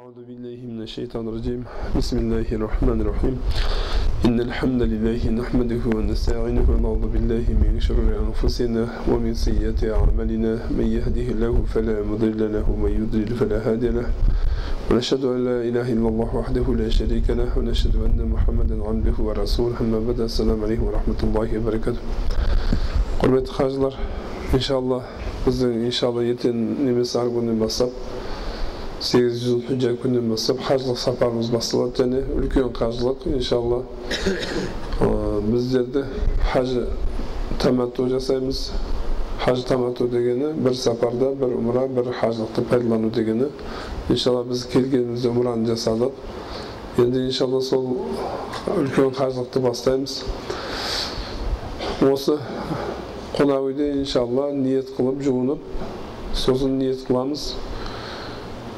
أعوذ بالله من الشيطان الرجيم. بسم الله الرحمن الرحيم. إن الحمد لله نحمده ونستعينه ونعوذ بالله من شرور أنفسنا ومن سيئات أعمالنا. من يهده الله فلا مضل له ومن يضلل فلا هادي له. ونشهد أن لا إله إلا الله وحده لا شريك له ونشهد أن محمدا عبده ورسوله. أما بعد السلام عليكم ورحمة الله وبركاته. قربة خارجlar إن شاء الله يتن نمس günü basıp сегіз жүз күннен бастап қажылық сапарымыз басталады және үлкен қажылық иншалла біздерді хажы таматту жасаймыз хаж таматту дегені бір сапарда бір умра бір хажылықты пайдалану дегені иншалла біз келгенімізде умраны жасадық енді иншалла сол үлкен қажылықты бастаймыз осы қонақ үйде иншалла ниет қылып жуынып сосын ниет қыламыз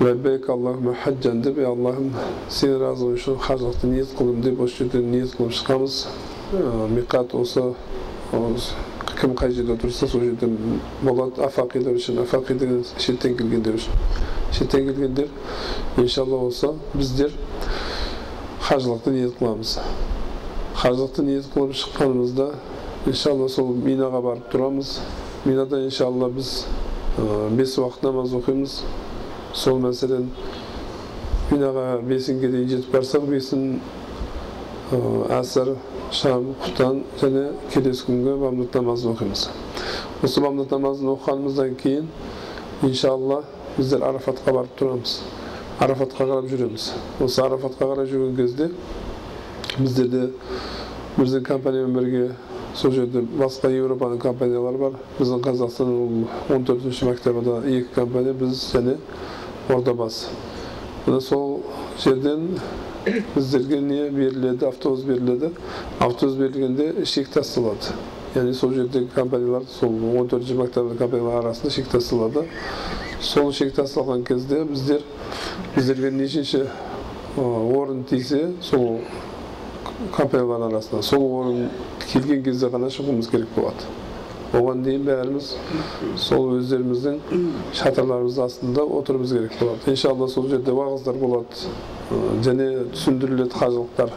ләббәйк аллахума хаджан деп аллахым сенің разылығың үшін хажылықты ниет қылдым деп осы жерден ниет қылып шыққанбыз миқат осы кім қай жерде тұрса сол жерден болады афақилер үшін афақи деген шеттен келгендер үшін шеттен келгендер иншалла осы біздер хажылықты ниет қыламыз хажылықты ниет қылып шыққанымызда иншалла сол минаға барып тұрамыз минада иншалла біз бес уақыт намаз оқимыз сол мәселен минаға бесінге дейін жетіп барсақ бесін әсір шам құтан және келесі күнгі бамдат намазын оқимыз осы бамдат намазын оқығанымыздан кейін иншалла біздер арафатқа барып тұрамыз арафатқа қарап жүреміз осы арафатқа қарай жүрген кезде біздерде біздің компаниямен бірге сол жерде басқа еуропаның компаниялары бар біздің қазақстанның он төртінші мәртебада екі компания біз және ордабасы. Міне сол жерден біздерге не беріледі автобус беріледі. Автобус берілгенде шек тасталады. Яғни сол жердегі компаниялар сол он төртінші мәртебелі компаниялар арасында шек тасталады. Сол шек тасталған кезде біздер біздерге нешінші орын тисе сол компаниялар арасында сол орын келген кезде ғана шығуымыз керек болады. Оған дейін бәріміз сол өздеріміздің шатырларымыздың астында отыруымыз керек болады иншалла сол жерде уағыздар болады және түсіндіріледі қажылықтар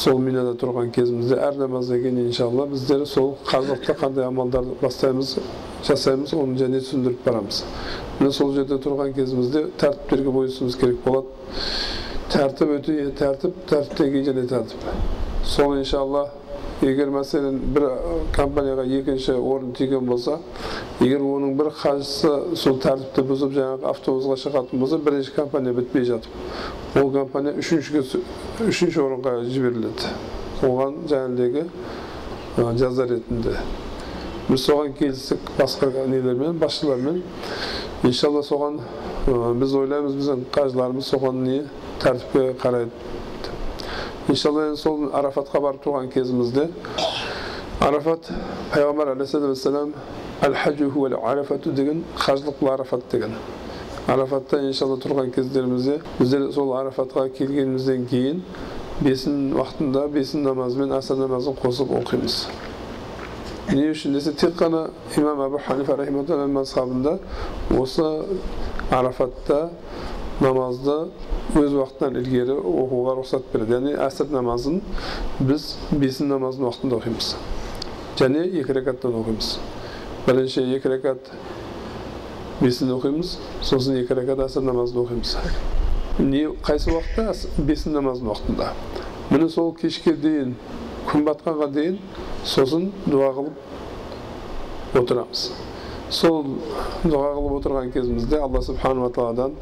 сол минада тұрған кезімізде әр намаздан кейін иншалла біздер сол қажылықта қандай амалдар бастаймыз жасаймыз оны және түсіндіріп барамыз міне сол жерде тұрған кезімізде тәртіптерге бойысуымыз керек болады тәртіп өте тәртіп тәртіптен кейін және тәртіп сол иншалла егер мәселен бір компанияға екінші орын тиген болса егер оның бір қажысы сол тәртіпті бұзып жаңағы автобусқа шығатын болса бірінші компания бітпей жатып ол компания үшіншіге үшінші орынға жіберіледі. Оған жаңағыдегі жаза ретінде. Біз соған келістік басқа нелермен басшылармен. Иншалла соған біз ойлаймыз біздің қажыларымыз соған не тәртіпке қарайды. Иншалла енді сол арафатқа барып тұрған кезімізде арафат пайғамбар алейхисалам әл хаджу арафату деген қажылық арафат деген арафатта иншалла тұрған кездерімізде біздер сол арафатқа келгенімізден кейін бесін уақытында бесін намазы мен аср намазын қосып оқимыз не үшін десе тек қана имам абу ханифа рахиматулла мазхабында осы арафатта намазды өз уақытынан ілгері оқуға рұқсат береді яғни әсір намазын біз бесін намазын уақытында оқимыз және екі рекаттан оқимыз бірінші екі рекат бесін оқимыз сосын екі рекат әсір намазын оқимыз не қайсы уақытта бесін намазын уақытында міне сол кешке дейін күн батқанға дейін сосын дұға қылып отырамыз сол дұға қылып отырған кезімізде алла субханала тағаладан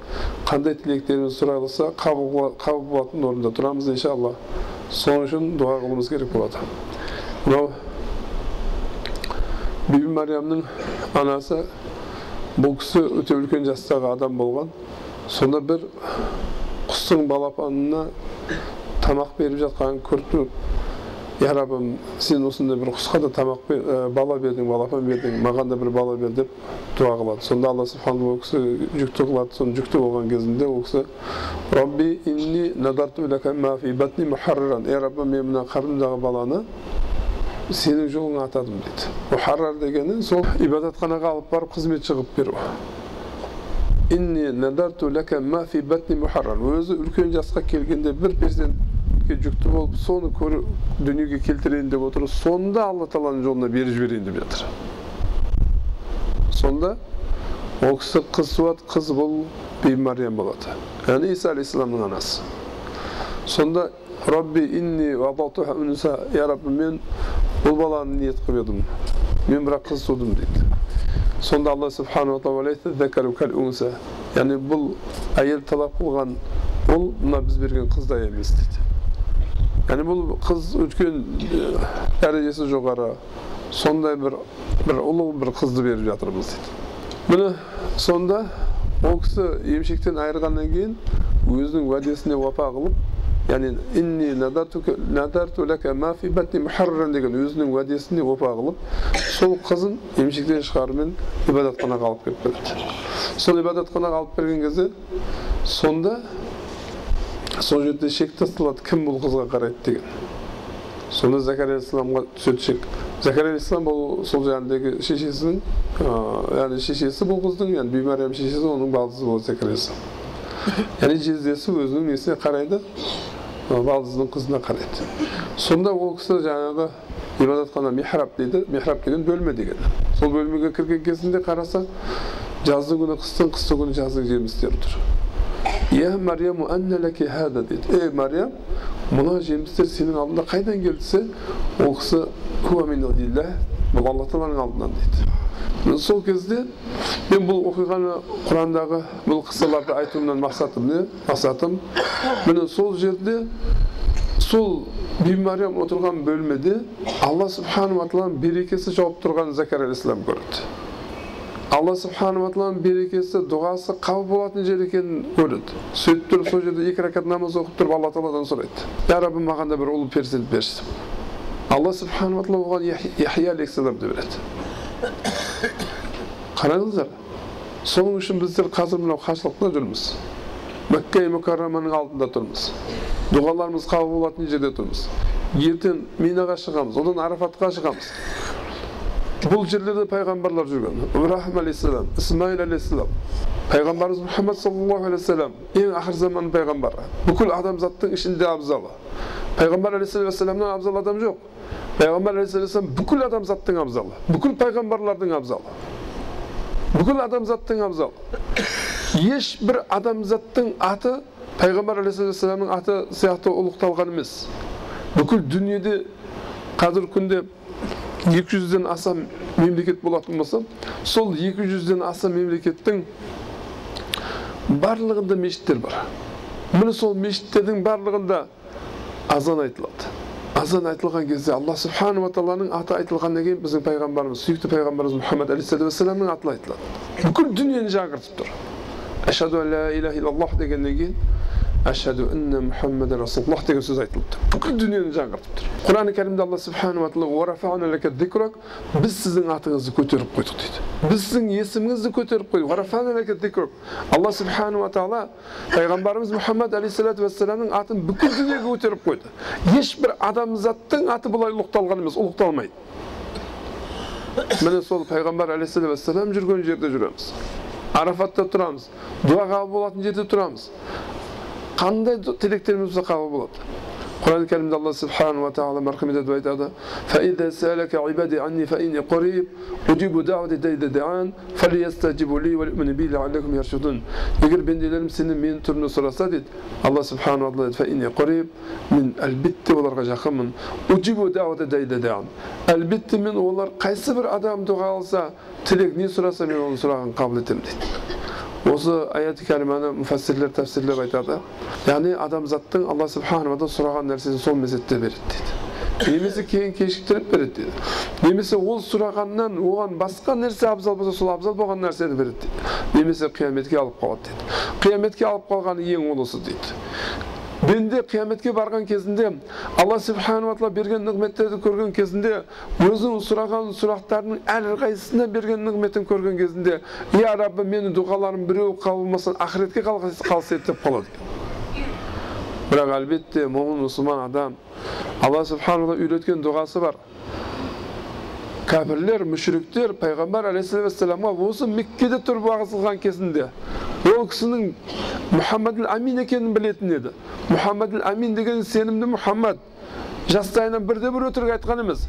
қандай тілектеріміз сұралса қабыл болатын орында тұрамыз иншалла. Сол үшін дұға қылуымыз керек болады. Мынау биби мариямның анасы бұл кісі өте үлкен жастағы адам болған. Сонда бір құстың балапанына тамақ беріп жатқанын көріп я раббым сен осындай бір құсқа да тамақ ә, бала бердің балапан бердің маған да бір бала бер деп дұға қылады. Сонда алла субхану ол кісі жүкті қылады соны жүкті болған кезінде ол кісі робби инни надарту батни ей раббым мен мына қарнымдағы баланы сенің жолыңа атадым дейді. Мұхаррар дегені сол ибадатханаға алып барып қызметші қылып беру. Ma fi batni muharrar өзі үлкен жасқа келгенде бір перзентке жүкті болып соны көріп дүниеге келтірейін деп отыр сонда алла тағаланың жолына беріп жіберейін деп жатыр сонда ол кісі қыз туады қыз бұл бибі мариям болады яғни иса алейхисаламның анасы сонда рабби инни я раббы мен бұл баланы ниет қылып едім мен бірақ қыз тудым дейді сонда алла субханала тағала яғни бұл әйел талап қылған ол мына біз берген қыздай емес дейді яғни бұл қыз үлкен дәрежесі жоғары сондай бір бір ұлы бір қызды беріп жатырмыз дейді міне сонда ол кісі емшектен айырғаннан кейін өзінің уәдесіне уапа қылып яғни инни деген өзінің уәдесіне опа қылып сол қызын емшектен шығарумен ибадатханаға алып келіп береді сол ибадатханаға алып берген кезде сонда сол жерде шек тасталады кім бұл қызға қарайды деген. Сонда закария алейхисаламға түседі шек. Закария алейхисалам бұл сол жағындағы шешесінің яғни шешесі бұл қыздың яғни бибі шешесі оның балдызы болады закария яғни жездесі өзінің несіне қарайды балдызының қызына қарайды. Сонда ол кісі жаңағы ғибадатхана михраб дейді михраб деген бөлме деген. Сол бөлмеге кірген кезінде қараса жаздың күні қыстың қысты күні жаздың жемістері тұр. Я марияму хада дейді ей мариям мына жемістер сенің алдында қайдан келді десе ол кісі бұл алла тағаланың алдынан дейді сол кезде мен бұл оқиғаны құрандағы бұл қыссаларды айтуымнан мақсатым не мақсатым міне сол жерде сол биби мариям отырған бөлмеде алла субханала тағаланың берекесі жауып тұрған закар алейхисалам көреді алла субханала тағаланың берекесі дұғасы қабыл болатын жер екенін көреді сөйтіп тұрып сол жерде екі ракат намаз оқып тұрып алла тағаладан сұрайды я раббым маған да бір ұл перзент берші алла субханала тағала оған яхия алейхисаламды береді қараңыздар соның үшін біздер қазір мынау қашылықта жүрміз мәкке мүкәрраманың алдында тұрмыз дұғаларымыз қабыл болатын жерде тұрмыз ертең минаға шығамыз одан арафатқа шығамыз бұл жерлерде пайғамбарлар жүрген ибраһим алейхисалам исмаил алейхисалам пайғамбарымыз мұхаммад саллаллаху алейхи вассалам ең ақыр заманның пайғамбары бүкіл адамзаттың ішінде абзалы пайғамбар алейхисаламнан абзал адам жоқ пайғамбар алейхисалам бүкіл адамзаттың абзалы бүкіл пайғамбарлардың абзалы бүкіл адамзаттың абзалы ешбір адамзаттың аты пайғамбар алейхисаламның аты сияқты ұлықталған емес бүкіл дүниеде қазіргі күнде екі жүзден аса мемлекет болатын болса сол екі жүзден аса мемлекеттің барлығында мешіттер бар міне сол мешіттердің барлығында азан айтылады азан айтылған кезде алла субханала тағаланың аты айтылғаннан кейін біздің пайғамбарымыз сүйікті пайғамбарымыз мұхаммад алейхисалату вассаламның аты айтылады бүкіл дүниені жаңғыртып тұр ашаду ла иляха иллаллах дегеннен кейін ашаду анна мұхаммад расулаллах деген сөз айтылыпты бүкіл дүниені жаңғыртып тұр құран кәрімде алла субханала тағала біз сіздің атыңызды көтеріп қойдық дейді біз сіздің есіміңізді көтеріп қойдық алла субханала тағала пайғамбарымыз мұхаммад алейхисалату вассаламның атын бүкіл дүниеге көтеріп қойды ешбір адамзаттың аты бұлай ұлықталған емес ұлықталмайды міне сол пайғамбар алейхисалату вассалам жүрген жерде жүреміз арафатта тұрамыз дуа қабыл болатын жерде тұрамыз қандай тілектеріміз болса қабыл болады құран кәрімде алла субханала тағала марқұм етіп айтады егер бенделерім сені менің түрімді сұраса дейді алла субханала тағала айтады мен әлбетте оларға жақынмын әлбетте мен олар қайсы бір адам дұға алса тілек не сұраса мен оның сұрағын қабыл етемін дейді осы аят кәріманы мұфассирлер тәпсірлеп айтады яғни адамзаттың алла субханала сұраған нәрсесін сол мезетте береді дейді немесе кейін кешіктіріп береді дейді немесе ол сұрағаннан оған басқа нәрсе абзал болса сол абзал болған нәрсені береді дейді немесе қияметке алып қалады дейді қияметке алып қалғаны ең ұлысы дейді бенде қияметке барған кезінде алла субханала тағала берген нығметтерді көрген кезінде өзінің сұраған сұрақтарының әрқайсысына берген нығметін көрген кезінде я раббы менің дұғаларым біреуі қабыл болмаса ақыретке қалса деп қалады бірақ әлбетте момын мұсылман адам алла субханала үйреткен дұғасы бар. Кәпірлер мүшриктер пайғамбар алейхисаламға осы меккеде тұрып уағыз қылған кезінде ол кісінің мұхаммад амин екенін білетін еді мұхаммад амин деген сенімді мұхаммад жастайынан бірде бір өтірік айтқан емес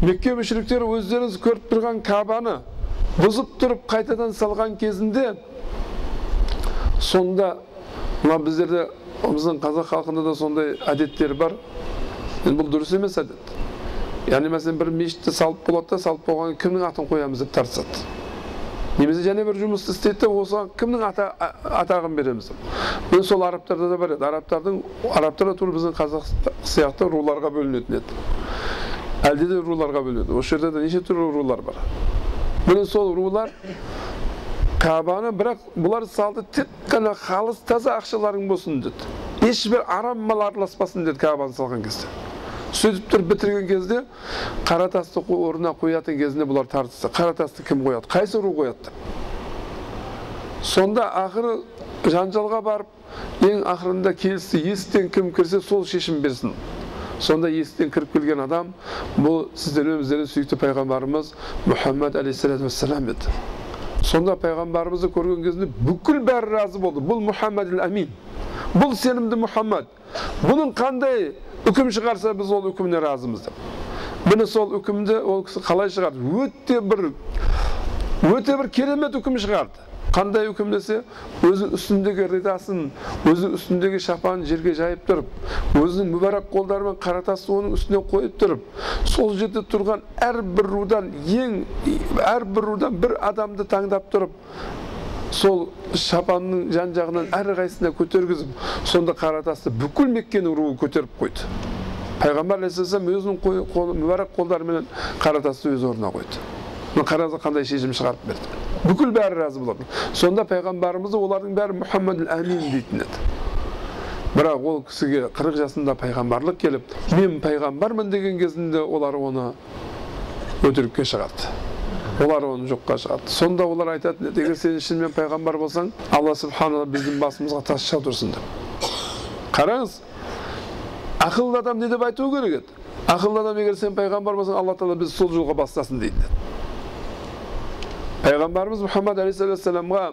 мекке мүшриктері өздеріңіз көріп тұрған кабаны бұзып тұрып қайтадан салған кезінде сонда мына біздерде біздің қазақ халқында да сондай әдеттер бар бұл дұрыс емес әдет яғни мәселен бір мешітті салып болады да салып кейін кімнің атын қоямыз деп тартысады немесе және бір жұмысты істейді да осыған кімнің ата, атағын береміз міне сол арабтарда да бар еді арабтардың арабтар да тура біздің қазақ сияқты руларға бөлінетін еді әлде де руларға бөлінеді осы жерде де неше түрлі рулар бар міне сол рулар кабаны бірақ бұлар салды тек қана халыс таза ақшаларың болсын деді ешбір арам мал араласпасын деді кабаны салған кезде сөйтіп тұрып бітірген кезде қара тасты орнына қоятын кезінде бұлар тартысты. Қара тасты кім қояды? Қайсы ру қояды? Сонда ақыры жанжалға барып ең ақырында келісті есіктен кім кірсе сол шешім берсін. Сонда есіктен кіріп келген адам бұл сіздермен біздердің сүйікті пайғамбарымыз мұхаммад алейхисалату вассалам еді сонда пайғамбарымызды көрген кезінде бүкіл бәрі разы болды. Бұл мұхаммад амин бұл сенімді мұхаммад бұның қандай үкім шығарса біз ол үкіміне разымыз деп міне сол үкімді ол кісі қалай шығарды өте бір өте бір керемет үкім шығарды қандай үкім десе өзінің үстіндегі ридасын өзінің үстіндегі шапанын жерге жайып тұрып өзінің мүбәрак қолдарымен қара тасты оның үстіне қойып тұрып сол жерде тұрған әрбір рудан ең әрбір рудан бір адамды таңдап тұрып сол шапанның жан жағынан әрқайсысына көтергізіп сонда қара тасты бүкіл меккенің руы көтеріп қойды. Пайғамбар алейхисалам өзінің қолы мүбәрак қолдарымен қара тасты өз орнына қойды. Мына қараңыз қандай шешім шығарып берді? Бүкіл бәрі разы болады. Сонда пайғамбарымызды олардың бәрі мұхаммад әмин дейтін еді. Бірақ ол кісіге қырық жасында пайғамбарлық келіп мен пайғамбармын деген кезінде олар оны өтірікке шығарды. Олар оны жоққа шығарды сонда олар айтатын еді егер сен шынымен пайғамбар болсаң алла субханала біздің басымызға тас жаудырсын деп қараңыз ақылды адам не деп айту керек еді ақылды адам егер сен пайғамбар болсаң алла тағала бізді сол жолға бастасын дейді пайғамбарымыз мұхаммад алейхисаламға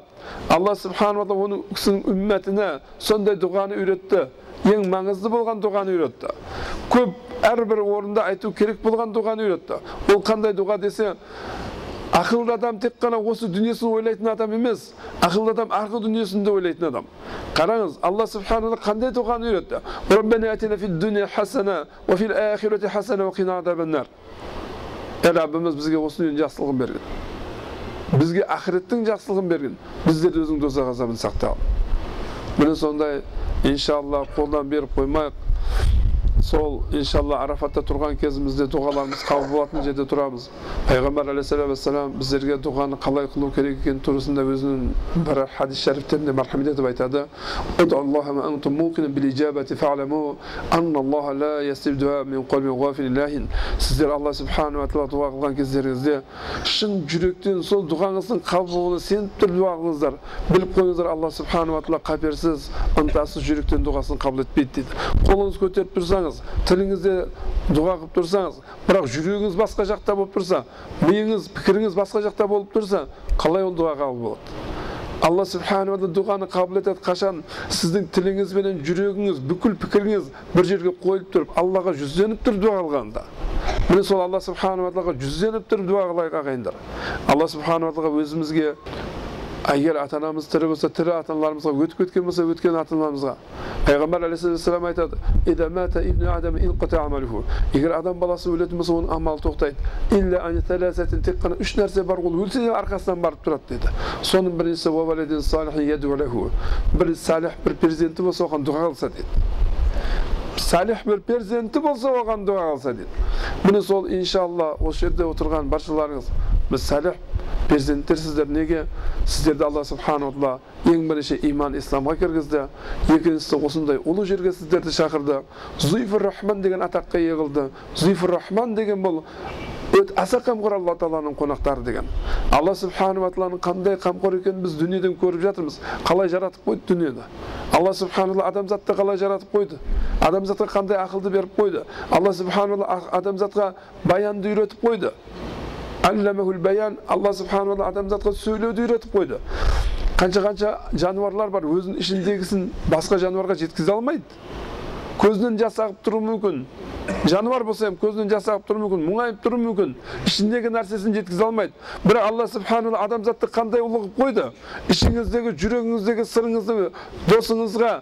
алла субханала оның кісінің үмметіне сондай дұғаны үйретті ең маңызды болған дұғаны үйретті көп әрбір орында айту керек болған дұғаны үйретті ол қандай дұға десе ақылды адам тек қана осы дүниесін ойлайтын адам емес ақылды адам арғы дүниесін де ойлайтын адам. Қараңыз алла субханала қандай дұғаны үйретті? Раббымыз бізге осы дүниенің жақсылығын берген. Бізге ақыреттің жақсылығын берген. Біздерді өзің тозақ азабын сақта міне сондай иншалла қолдан беріп қоймайық. Сол иншалла арафатта тұрған кезімізде дұғаларымыз қабыл болатын жерде тұрамыз. Пайғамбар алейхисалам вассалам біздерге дұғаны қалай қылу керек екенін турасында өзінің бір хадис шәрифтерінде мархамет етіп айтады. Сіздер алла субханала тағала дұға қылған кездеріңізде шын жүректен сол дұғаңыздың қабыл болуына сеніп тұрып дұға қылыңыздар. Біліп қойыңыздар алла субханала тағала қаперсіз ынтасыз жүректен дұғасын қабыл етпейді дейді. Қолыңыз көтеріп тұрсаңыз тіліңізде дұға қылып тұрсаңыз бірақ жүрегіңіз басқа жақта болып тұрса миыңыз пікіріңіз басқа жақта болып тұрса қалай ол дұға қабыл болады? Алла субханала дұғаны қабыл етеді қашан? Сіздің тіліңіз бенен жүрегіңіз бүкіл пікіріңіз бір жерге қойылып тұрып аллаға жүзденіп тұрып дұға қылғанда. Міне сол алла субханала тағала жүзденіп тұрып дұға қылайық ағайындар. Алла субханала тағала өзімізге егер ата анамыз тірі болса тірі ата аналарымызға өтіп кеткен болса өткен ата аналарымызға пайғамбар алейхисалам айтады егер адам баласы өлетін болса оның амалы тоқтайды. Тек қана үш нәрсе бар ол өлсе де арқасынан барып тұрады деді. Соның біріншісі бір салих бір перзенті болса оған дұға қылса деді. Салих бір перзенті болса оған дұға қылса деді. Міне сол иншалла осы жерде отырған баршаларыңыз біз салих перзенттерсіздер неге сіздерді алла субханала тағала ең бірінші иман исламға кіргізді екіншісі осындай ұлы жерге сіздерді шақырды зуифур рахман деген атаққа ие қылды зуифур рахман деген бұл аса қамқор алла тағаланың қонақтары деген алла субханала тағаланың қандай қамқор екенін біз дүниеден көріп жатырмыз қалай жаратып қойды дүниені алла субханала адамзатты қалай жаратып қойды адамзатқа қандай ақылды беріп қойды алла субханала адамзатқа баянды үйретіп қойды алламахул баян алла субханала адамзатқа сөйлеуді үйретіп қойды қанша қанша жануарлар бар өзінің ішіндегісін басқа жануарға жеткізе алмайды көзінен жас ағып тұруы мүмкін жануар болса ham көзінен жас ағып тұруы мүмкін мұңайып тұруы мүмкін ішіндегі нәрсесін жеткізе алмайды бірақ алла субханала адамзатты қандай ұлы қылып қойды ішіңіздегі жүрегіңіздегі сырыңызды досыңызға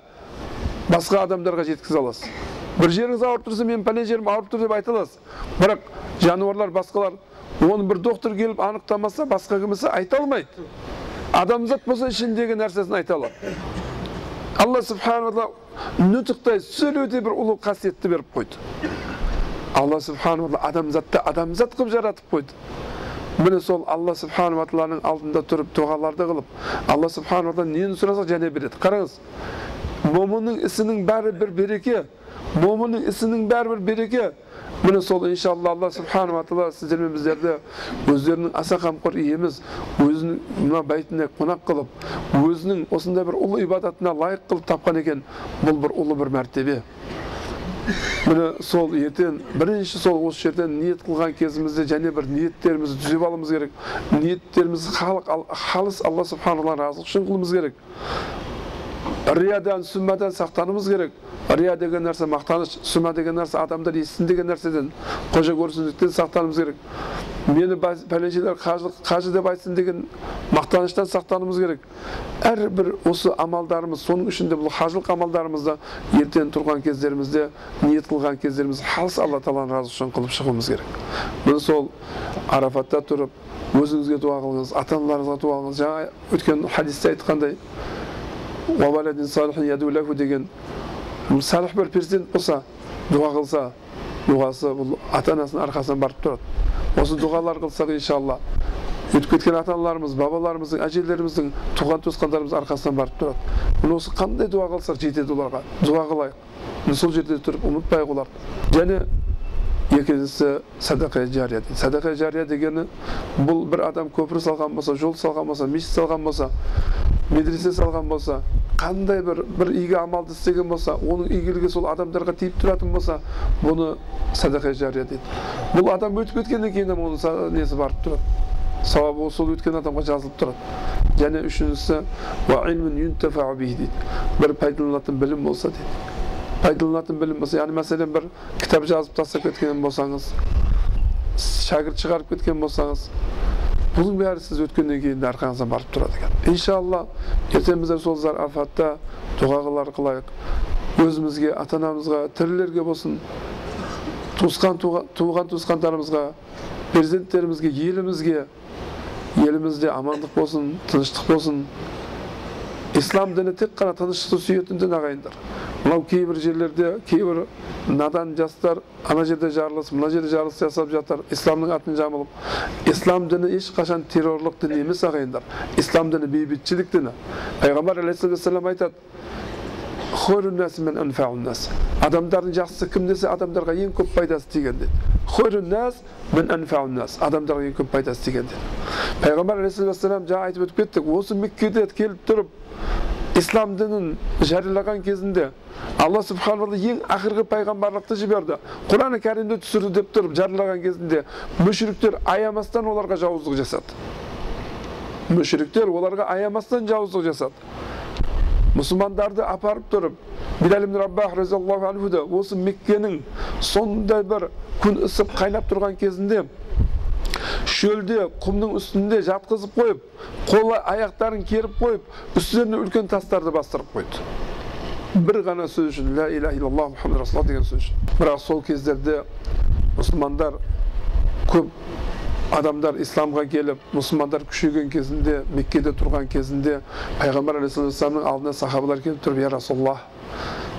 басқа адамдарға жеткізе аласыз бір жеріңіз ауырып тұрса мен пәлен жерім ауырып тұр деп айта аласыз бірақ жануарлар басқалар оны бір доктор келіп анықтамаса басқа кімісі айта алмайды. Адамзат болса ішіндегі нәрсесін айта алады. Алла субханала нұтықтай сөйлеуде бір ұлы қасиетті беріп қойды. Алла субханала адамзатты адамзат қылып жаратып қойды. Міне сол алла субханала тағаланың алдында тұрып дұғаларды қылып алла субханала нені сұрасақ және береді. Қараңыз момынның ісінің бәрі бір береке момынның ісінің бәрі бір береке міне сол иншалла алла субханала тағала сіздер мен біздерді өздерінің аса қамқор иеміз өзінің мына бәйтіне қонақ қылып өзінің осындай бір ұлы ибадатына лайық қылып тапқан екен бұл бір ұлы бір мәртебе міне сол ертең бірінші сол осы жерден ниет қылған кезімізде және бір ниеттерімізді түзеп алуымыз керек ниеттерімізді халыс алла субханалла разылық үшін қылуымыз керек риядан сүммадан сақтануымыз керек рия деген нәрсе мақтаныш сүма деген нәрсе адамдар естісін деген нәрседен қожа көрсіндіктен сақтануымыз керек мені пәленшелер қажы, қажы деп айтсын деген мақтаныштан сақтануымыз керек әрбір осы амалдарымыз соның ішінде бұл қажылық амалдарымызды ертең тұрған кездерімізде ниет қылған кездерімізде халыс алла тағаланың разы үшін қылып шығуымыз керек міне сол арафатта тұрып өзіңізге дуа қылыңыз ата аналарыңызға дуа қылыңыз жаңа өткен хадисте айтқандай деген. Салих бір перзент болса дұға қылса дұғасы бұл ата анасының арқасынан барып тұрады. Осы дұғалар қылсақ иншалла өтіп кеткен ата аналарымыз бабаларымыздың әжелеріміздің туған туысқандарымыздың арқасынан барып тұрады. Міне осы қандай дұға қылсақ жетеді оларға? Дұға қылайық. Сол жерде тұрып ұмытпайық оларды және екіншісі садақа жария садақа жария дегені бұл бір адам көпір салған болса жол салған болса мешіт салған болса медресе салған болса қандай бір бір игі амалды істеген болса оның игілігі сол адамдарға тиіп тұратын болса бұны садақа жария дейді. Бұл адам өтіп кеткеннен кейін оның несі барып тұрады. Сауабы сол өткен адамға жазылып тұрады. Және үшіншісі бір пайдаланатын білім болса дейді. Пайдаланатын білім болса яғни мәселен бір кітап жазып тастап кеткен болсаңыз шәкірт шығарып кеткен болсаңыз бұның бәрі сіз өткеннен кейін арқаңыздан барып тұрады екен иншалла ертең біздер сол арафатта дұғалар қылайық өзімізге ата анамызға тірілерге болсын туысқан туған туысқандарымызға перзенттерімізге елімізге елімізде амандық болсын тыныштық болсын ислам діні тек қана тыныштықты сүйетін дін ағайындар мынау кейбір жерлерде кейбір надан жастар ана жерде жарылыс мына жерде жарылыс жасап жатыр исламның атын жамылып ислам діні ешқашан террорлық дін емес ағайындар. Ислам діні бейбітшілік діні. Пайғамбар алейхисалам айтады адамдардың жақсысы кім десе адамдарға ең көп пайдасы тиген дейді адамдарға ең көп пайдасы тиген деді пайғамбар алейхисалам жаңа айтып өтіп кеттік осы меккеде келіп тұрып ислам дінін жариялаған кезінде алла субханала ең ақырғы пайғамбарлықты жіберді құран кәрімді түсірді деп тұрып жариялаған кезінде мүшіріктер аямастан оларға жауыздық жасады мүшіріктер оларға аямастан жауыздық жасады мұсылмандарды апарып тұрып осы меккенің сондай бір күн ысып қайнап тұрған кезінде шөлде құмның үстінде жатқызып қойып қолы аяқтарын керіп қойып үстеріне үлкен тастарды бастырып қойды. Бір ғана сөз үшін ля иляха иллаллах мұхаммад расулаллах деген сөз үшін. Бірақ сол кездерде мұсылмандар көп адамдар исламға келіп мұсылмандар күшейген кезінде меккеде тұрған кезінде пайғамбар алейхисаламның алдына сахабалар келіп тұрып я расулаллах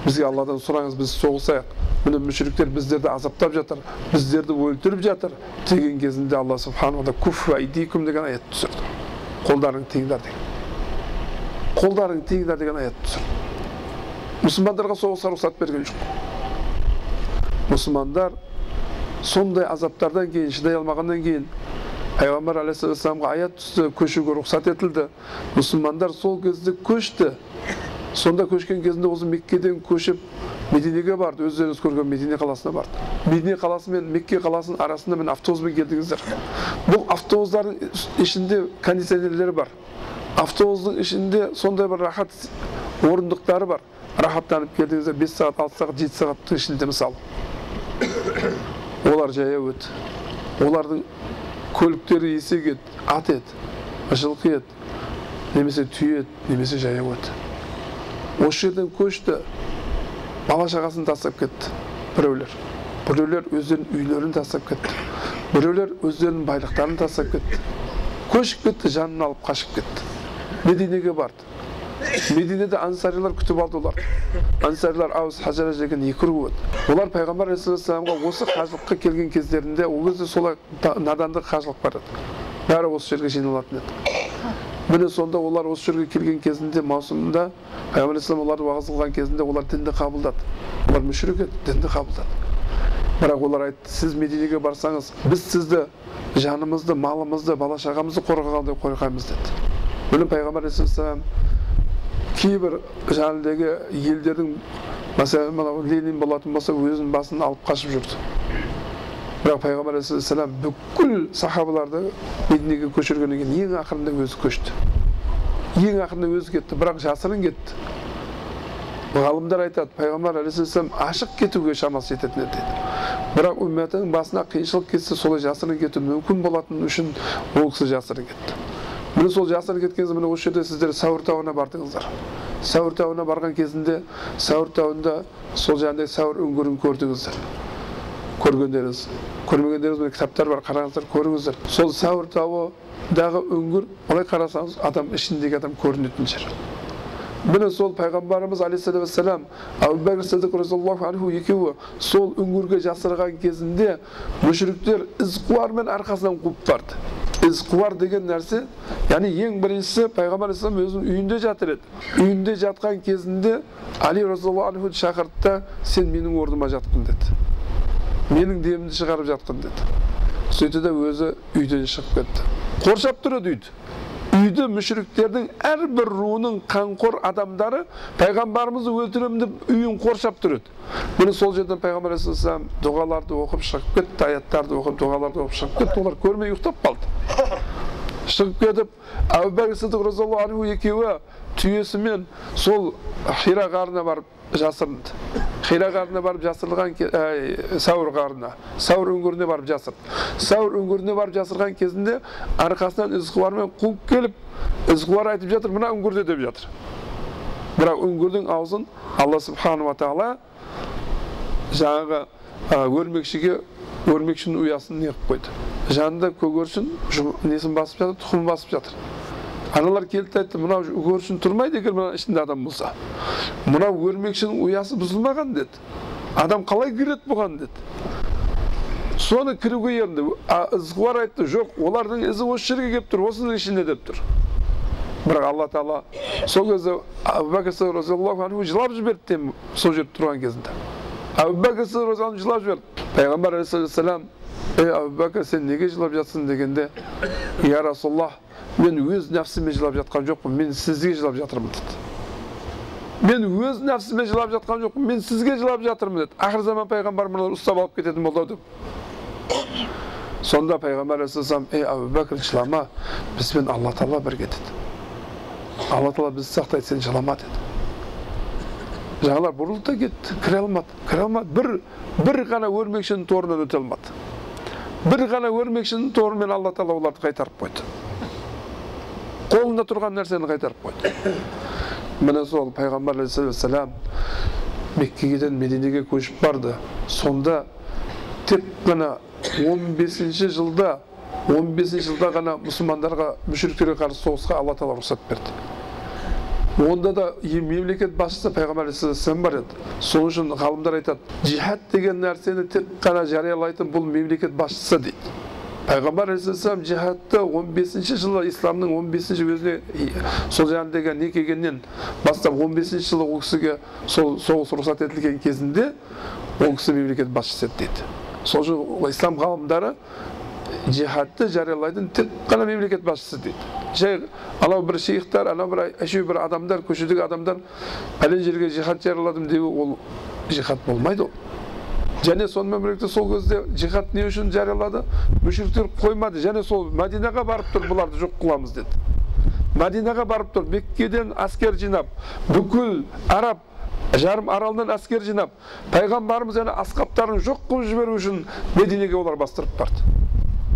бізге алладан сұраңыз біз соғысайық міне мүшіріктер біздерді азаптап жатыр біздерді өлтіріп жатыр деген кезінде алла субханала тағала деген аят түсірді қолдарың тиіңдер деген қолдарың тиіңдер деген аят түсірді мұсылмандарға соғысқа рұқсат берген жоқ мұсылмандар сондай азаптардан кейін шыдай алмағаннан кейін пайғамбар алейхисаламға аят түсті көшуге рұқсат етілді мұсылмандар сол кезде көшті сонда көшкен кезінде осы меккеден көшіп мединеге барды өздеріңіз көрген медине қаласына барды медине қаласы мен мекке қаласының арасында мен автобуспен келдіңіздер бұл автобустардың ішінде кондиционерлер бар автобустың ішінде сондай бір рахат орындықтары бар рахаттанып келдіңіздер бес сағат алты сағат жеті сағаттың ішінде мысалы олар жаяу еді олардың көліктері есек еді ат еді жылқы еді немесе түйе еді немесе жаяу еді осы жерден көшті бала шағасын тастап кетті. Біреулер. Біреулер өздерінің үйлерін тастап кетті. Біреулер өздерінің байлықтарын тастап кетті. Көшіп кетті жанын алып қашып кетті. Мединеге барды. Мединеде ансарилар күтіп алды оларды. Ансарилар аус хажараж деген екі ру еді олар пайғамбар алейхисаламға осы қажылыққа келген кездерінде ол кезде солай надандық қажылық бар еді. Бәрі осы жерге жиналатын еді. Міне сонда олар осы жерге келген кезінде маусымда пайғамбар алейхисалам оларды уағыз қылған кезінде олар дінді қабылдады. Олар мүшрик еді дінді қабылдады. Бірақ олар айтты сіз мединеге барсаңыз біз сізді жанымызды малымызды бала шағамызды қорғағандай қорғаймыз деді. Міне пайғамбар алейхисалам кейбір жаңағыдегі елдердің мәселен мынау ленин болатын болса өзінің басын алып қашып жүрді. Бірақ пайғамбар алейхисалам бүкіл сахабаларды мединеге көшіргеннен кейін ең ақырында өзі көшті ең ақырында өзі кетті бірақ жасырын кетті ғалымдар айтады пайғамбар алейхисалам ашық кетуге шамасы жететін еді дейді бірақ үмметінің басына қиыншылық кетсе солай жасырын кету мүмкін болатын үшін ол кісі жасырын кетті міне сол жасырын кеткен міне осы жерде сіздер сәуір тауына бардыңыздар сәуір тауына барған кезінде сәуір тауында сол жаңағыдай сәуір үңгірін көрдіңіздер көргендеріңіз көрмегендеріңіз міне кітаптар бар қараңыздар көріңіздер. Сол сәуір тауыдағы үңгір былай қарасаңыз адам ішіндегі адам көрінетін жер. Міне сол пайғамбарымыз алейхисалам вассалам әбу бәкір разиаллаху анху екеуі сол үңгірге жасырған кезінде мүшіріктер ізқуармен арқасынан қуып барды. Ізқуар деген нәрсе яғни ең біріншісі пайғамбар алейхисалам өзінің үйінде жатыр еді. Үйінде жатқан кезінде али разиаллаху анхуды шақырды да сен менің орныма жатқын деді. Менің демімді шығарып жатқын деді. Сөйтті де өзі үйден шығып кетті. Қоршап тұр еді үйді. Үйді мүшіріктердің әрбір руының қанқор адамдары пайғамбарымызды өлтіремін деп үйін қоршап тұр еді. Міне сол жерден пайғамбар алейхисалам дұғаларды оқып шығып кетті аяттарды оқып дұғаларды оқып шығып кетті. Олар көрмей ұйықтап қалды. Шығып кетіп әбу бәкір сидық разиаллаху анху екеуі түйесімен сол хира ғарына барып жасырынды. Хира ғарына барып жасырылған ә, сәуір ғарына сәуір үңгіріне барып жасырды сәуір үңгіріне барып жасырған кезінде арқасынан ізқуармен қуып келіп ізқуар айтып жатыр мына үңгірде деп жатыр бірақ үңгірдің аузын алла субханала тағала жаңағы өрмекшіге өрмекшінің ұясын не қылып қойды жанында көгершін несін басып жатыр тұқымын басып жатыр аналар келді айтты мынау көршін тұрмайды егер мына ішінде адам болса мынау өрмекшінің ұясы бұзылмаған деді адам қалай кіреді бұған деді соны кіруге ерінді ызғуар айтты жоқ олардың ізі осы жерге келіп тұр осының ішінде деп тұр бірақ алла тағала сол кезде әбу бәкір разиаллаху анху жылап жіберді сол жерде тұрған кезінде әбу бәкір жылап жіберді пайғамбар алейхисалам ей әбу бәкір сен неге жылап жатсың дегенде я расулаллах мен өз нәпсіме жылап жатқан жоқпын мен сізге жылап жатырмын деді мен өз нәпсіме жылап жатқан жоқпын мен сізге жылап жатырмын деді ақыр заман пайғамбар ұстап алып кететін болды ау деп сонда пайғамбар алейхисалам ей әбу бәкір жылама бізбен алла тағала бірге деді алла тағала бізді сақтайды сен жылама деді жаңалар бұрылды да кетті кіре алмады кіре алмады бір бір ғана өрмекшінің торынан өте алмады бір ғана өрмекшінің торымен алла тағала оларды қайтарып қойды қолында тұрған нәрсені қайтарып қойды міне сол пайғамбар алейхисалам меккеден мединеге көшіп барды сонда тек қана 15 жылда 15 жылда ғана мұсылмандарға мүшіріктерге қарсы соғысқа алла тағала рұқсат берді онда да мемлекет басшысы пайғамбар алейхисалам бар еді. Сол үшін ғалымдар айтады жихад деген нәрсені тек қана жариялайтын бұл мемлекет басшысы дейді. Пайғамбар алейхисалам жихадты 15 жылы исламның 15 өзіне сол жаңағыдегі не келгеннен бастап 15 жылы ол кісіге сол соғыс рұқсат етілген кезінде ол кісі мемлекет басшысы еді дейді. Сол үшін ислам ғалымдары жихадты жариялайтын тек қана мемлекет басшысы дейді жай анау бір шейхтар анау бір әшеу бір адамдар көшедегі адамдар пәлен жерге жихад жарияладым деу ол жихад болмайды ол және сонымен бірге сол кезде жихад не үшін жариялады мүшриктер қоймады және сол мәдинаға барып тұр бұларды жоқ қыламыз деді Мадинаға барып тұр, Меккеден әскер жинап, бүкіл араб жарым аралынан әскер жинап, пайғамбарымыз яғни асқаптарын жоқ қылып жіберу үшін Мединеге олар бастырып барды.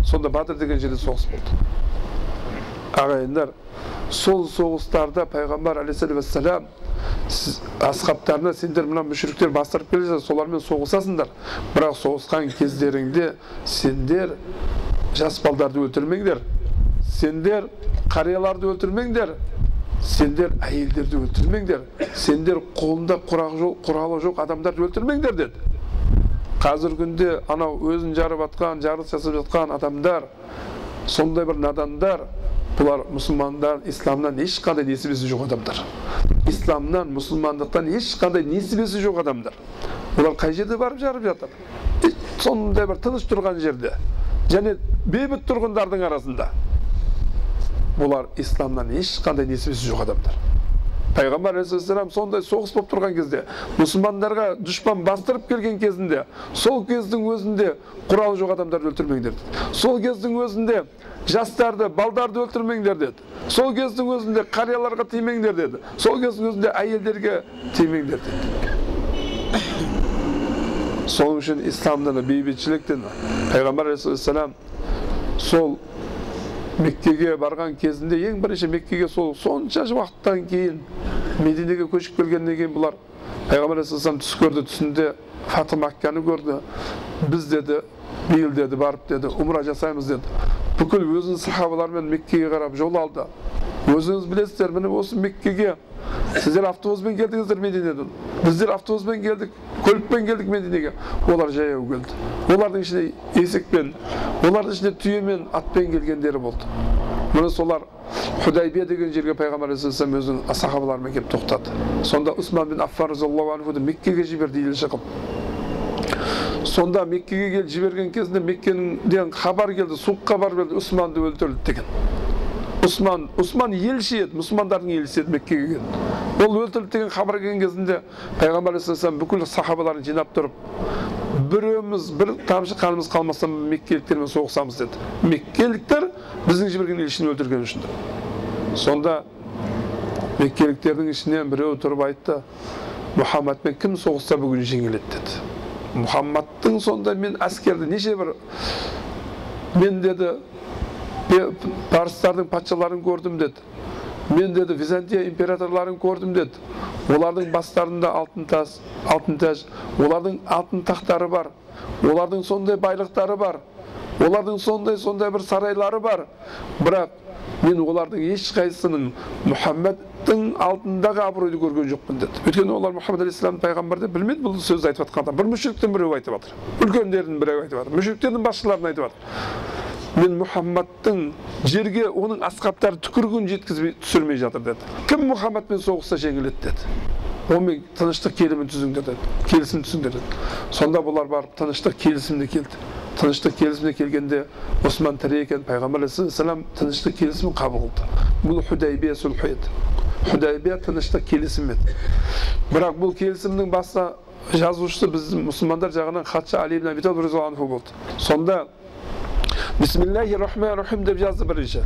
Сонда Бадыр деген жерде соғыс болды. Ағайындар, сол соғыстарда пайғамбар алейхиссалам асхабтарына сендер мына мүшіріктер бастырып келе солармен соғысасыңдар бірақ соғысқан кездеріңде сендер жас балдарды өлтірмеңдер сендер қарияларды өлтірмеңдер сендер әйелдерді өлтірмеңдер сендер қолында құралы жоқ адамдарды өлтірмеңдер деді қазіргі күнде анау өзін жарып жатқан жарылыс жасап жатқан адамдар сондай бір надандар бұлар мұсылмандар исламнан ешқандай несібесі жоқ адамдар. Исламнан мұсылмандықтан ешқандай несібесі жоқ адамдар. Олар қай жерде барып жарып жатыр? Сондай бір тыныш тұрған жерде. Және бейбіт тұрғындардың арасында. Бұлар исламнан ешқандай несібесі жоқ адамдар. Пайғамбар алейхисалам сондай соғыс болып тұрған кезде мұсылмандарға дұшпан бастырып келген кезінде сол кездің өзінде құралы жоқ адамдарды өлтірмеңдер деді. Сол кездің өзінде жастарды балдарды өлтірмеңдер деді. Сол кездің өзінде қарияларға тимеңдер деді. Сол кездің өзінде әйелдерге тимеңдер деді. Сол үшін исламда бейбітшіліктен пайғамбар алейхисалам сол меккеге барған кезінде ең бірінші меккеге сол сонша уақыттан кейін мединеге көшіп келгеннен кейін бұлар пайғамбар алейхисалам түс көрді түсінде фаты макканы көрді біз деді биыл деді барып деді умра жасаймыз деді бүкіл өзінің сахабаларымен меккеге қарап жол алды өзіңіз білесіздер міне осы меккеге сіздер автобуспен келдіңіздер мединеден біздер автобуспен келдік көлікпен келдік мединеге олар жаяу келді олардың ішінде есекпен олардың ішінде түйемен атпен келгендері болды міне солар худайбия деген жерге пайғамбар алейхисалам өзінің сахабаларымен келіп тоқтады сонда усман бин разиаллаху анхуды меккеге жіберді елші қылып сонда меккеге келіп жіберген кезінде меккеден хабар келді суық хабар келді усманды өлтірді деген Усман, Усман елші еді, мұсылмандардың елшісі еді Меккеге келді. Ол өлтірілді деген хабар келген кезінде пайғамбар алейхисалам бүкіл сахабаларын жинап тұрып, біреуміз бір тамшы қанымыз қалмаса меккеліктермен соғысамыз деді. Меккеліктер біздің жіберген елшіні өлтірген үшін. Сонда меккеліктердің ішінен біреу тұрып айтты, Мұхаммадпен кім соғысса бүгін жеңіледі деді. Мұхаммадтың сонда мен әскерді неше бір мен деді парыстардың патшаларын көрдім деді мен деді византия императорларын көрдім деді олардың бастарында алтын тас алтын тәж олардың алтын тақтары бар олардың сондай байлықтары бар олардың сондай сондай бір сарайлары бар бірақ мен олардың ешқайсысының мұхаммедтің алдындағы абыройды көрген жоқпын деді өйткені олар мұхаммед алейхисалам пайғамбар деп білмейді бұл сөзді айтып жатқанда бір мүшриктен біреу айтып жатыр үлкендердің біреу айтып жатыр мүшриктердің басшыларын айтып жатыр мен мұхаммадтың жерге оның асхабтары түкірігін жеткізбей түсірмей жатыр деді. Кім мұхаммадпен соғысса жеңіледі деді. Онымен тыныштық келімін түзіңдер деді. Келісім түзіңдер деді сонда бұлар барып тыныштық келісіміне келді. Тыныштық келісіміне келгенде осман тірі екен пайғамбар алейхисалам тыныштық келісімін қабыл қылды. Бұл худайбия сұлхы еді худайбия тыныштық келісім еді. Бірақ бұл келісімнің басты жазушысы біздің мұсылмандар жағынан хатшы али ибн аби болды. Сонда бисмиллахи рахмани рахим деп жазды бірінші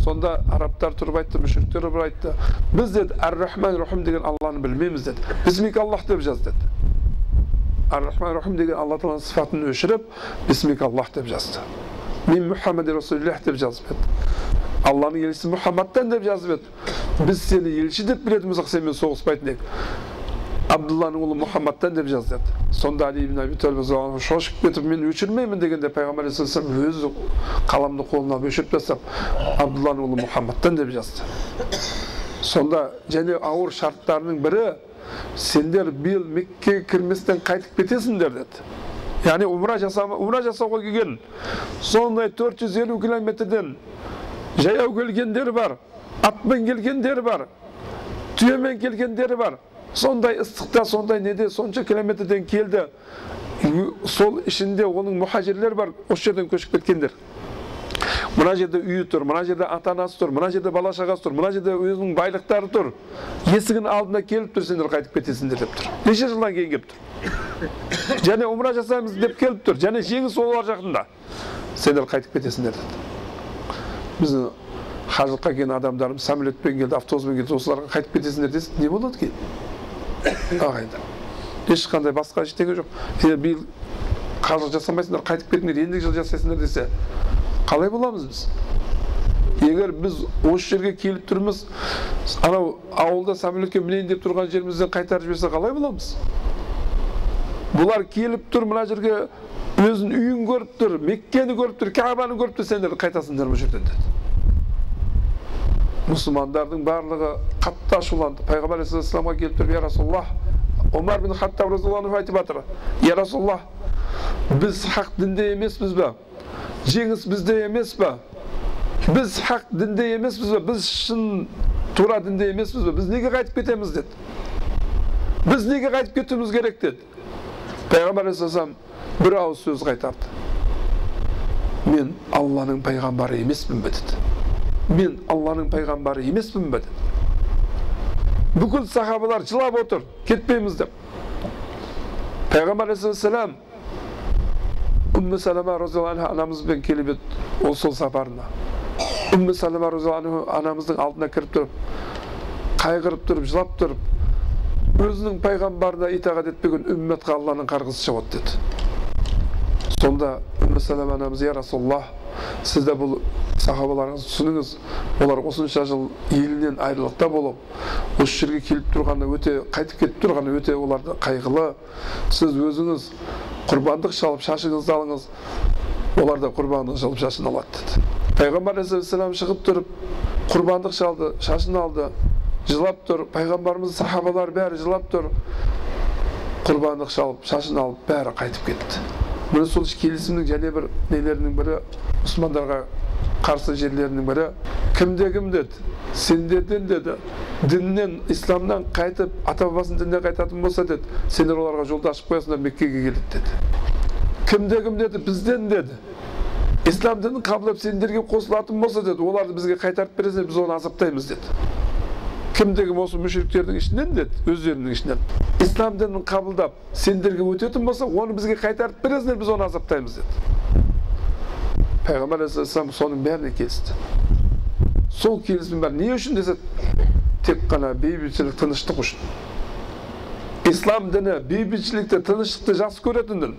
сонда арабтар тұрып айтты мүшриктер тұрып айтты біз деді ар рахман рахим деген алланы білмейміз деді бисмик аллах деп жаз деді ар рахман рахим деген алла тағаланың сыфатын өшіріп бисмик аллах деп жазды мен мұхаммад расулиллах деп жазып еді алланың елшісі мұхаммадтан деп жазып еді біз сені елші деп білетін болсақ сенімен соғыспайтын едік абдулланың ұлы мұхаммадтан деп жазды сонда али ибн аби талиб шошып кетіп мен өшірмеймін дегенде пайғамбар алейхисалам өзі қаламды қолына өшіріп тастап абдулланың ұлы мұхаммадтан деп жазды сонда және ауыр шарттарының бірі сендер биыл меккеге кірместен қайтып кетесіңдер деді яғни умра жасама умра жасауға келген сондай 450 километрден жаяу келгендер бар атпен келгендер бар түйемен келгендері бар сондай ыстықта сондай неде сонша километрден келді. Сол ішінде оның мұхажирлер бар осы жерден көшіп кеткендер. Мына жерде үйі тұр мына жерде ата анасы тұр мына жерде бала шағасы тұр мына жерде өзінің байлықтары тұр. Есігінің алдына келіп тұр сендер қайтып кетесіңдер деп тұр. Неше жылдан кейін келіп тұр. Және умра жасаймыз деп келіп тұр және жеңіс олар жақында. Сендер қайтып кетесіңдер деді біздің хажылыққа келген адамдарым самолетпен келді автобуспен келді осыларға қайтып кетесіңдер десе не болады кейін ағайындар ешқандай басқа ештеңе жоқ. Егер биыл қажылық жасамайсыңдар қайтып кетіңдер ендігі жылы жасайсыңдар десе қалай боламыз біз? Егер біз осы жерге келіп тұрмыз анау ауылда самолетке мінейін деп тұрған жерімізден қайтарып жіберсе қалай боламыз? Бұлар келіп тұр мына жерге өзінің үйін көріп тұр меккені көріп тұр кәбаны көріп тұр сендер қайтасыңдар бұл жерден деді. Мұсылмандардың барлығы қатты ашуланды пайғамбар алейхисаламға келіп тұрып я расулаллах омар бин хаттаб разиаллаху айтып жатыр я расулаллах біз хақ дінде емеспіз ба жеңіс бізде емес па біз хақ дінде емеспіз ба біз шын тура дінде емеспіз ба біз неге қайтып кетеміз деді біз неге қайтып кетуіміз керек деді пайғамбар алейхисалам бір ауыз сөз қайтарды мен алланың пайғамбары емеспін бе деді мен алланың пайғамбары емеспін бе деді бүкіл сахабалар жылап отыр кетпейміз деп. Пайғамбар алейхисалам умму салама разиаллаху анамызбен келіп еді ол сол сапарына. Умму салама разиаллаху анамыздың алдына кіріп тұрып қайғырып тұрып жылап тұрып өзінің пайғамбарына итағат етпеген үмметке алланың қарғысы жауады деді. Сонда умму салама анамыз я расулаллах сіз де бұл сахабаларыңызды түсініңіз олар осынша жыл елінен айрылықта болып осы жерге келіп тұрғаны өте қайтып кетіп тұрғаны өте оларды қайғылы сіз өзіңіз құрбандық шалып шашыңызды алыңыз олар да құрбандық шалып шашын алады деді пайғамбар алейхисалам шығып тұрып құрбандық шалды шашын алды жылап тұр пайғамбарымыз сахабалар бәрі жылап тұр құрбандық шалып шашын алып бәрі қайтып кетті міне сол келісімнің және бір нелерінің бірі мұсылмандарға қарсы жерлерінің бірі кімде кім деді? Сендерден деді. Діннен исламнан қайтып ата бабасының дініне қайтатын болса деді сендер оларға жолды ашып қоясыңдар меккеге келеді деді кімде кім деді? Бізден деді. Ислам дінін қабылдап сендерге қосылатын болса деді. Оларды бізге қайтарып бересіңдер біз оны азаптаймыз деді. Кімде кім осы мүшриктердің ішінен деді өздерінің ішінен ислам дінін қабылдап сендерге өтетін болса оны бізге қайтарып бересіңдер біз оны азаптаймыз деді пайғамбар алейхисалам соның бәріне келісті сол келісім бәрі не үшін десе тек қана бейбітшілік тыныштық үшін ислам діні бейбітшілікті тыныштықты жақсы көретін дін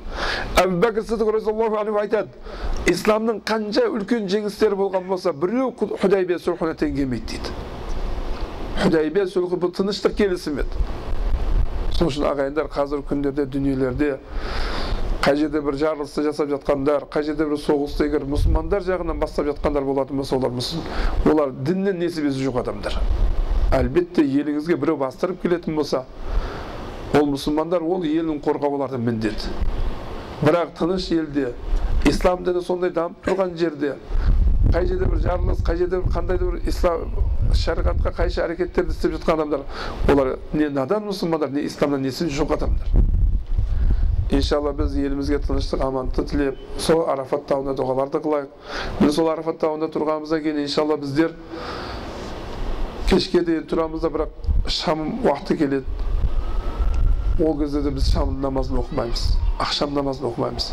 әбу бәкір сыдық разиаллаху анху айтады исламның қанша үлкен жеңістері болған болса біреу худайбия сұлхына тең келмейді дейді худайбия сұлхы бұл тыныштық келісім еді сол үшін ағайындар қазіргі күндерде дүниелерде қай жерде бір жарылысты жасап жатқандар қай жерде бір соғысты егер мұсылмандар жағынан бастап жатқандар болатын болса олар олар діннен несібесі жоқ адамдар. Әлбетте еліңізге біреу бастырып келетін болса ол мұсылмандар ол елін қорғау олардың міндеті. Бірақ тыныш елде ислам діні сондай дамып тұрған жерде қай жерде бір жарылыс қай жерде бір қандай да бір ислам шариғатқа қайшы әрекеттерді істеп жатқан адамдар олар не надан мұсылмандар не исламнан несі жоқ адамдар. Иншалла біз елімізге тыныштық амандықты тілеп сол арафат тауында дұғаларды қылайық. Міне сол арафат тауында тұрғанымыздан кейін иншалла біздер кешке дейін тұрамыз да бірақ шам уақыты келеді. Ол кезде де біз шам намазын оқымаймыз ақшам намазын оқымаймыз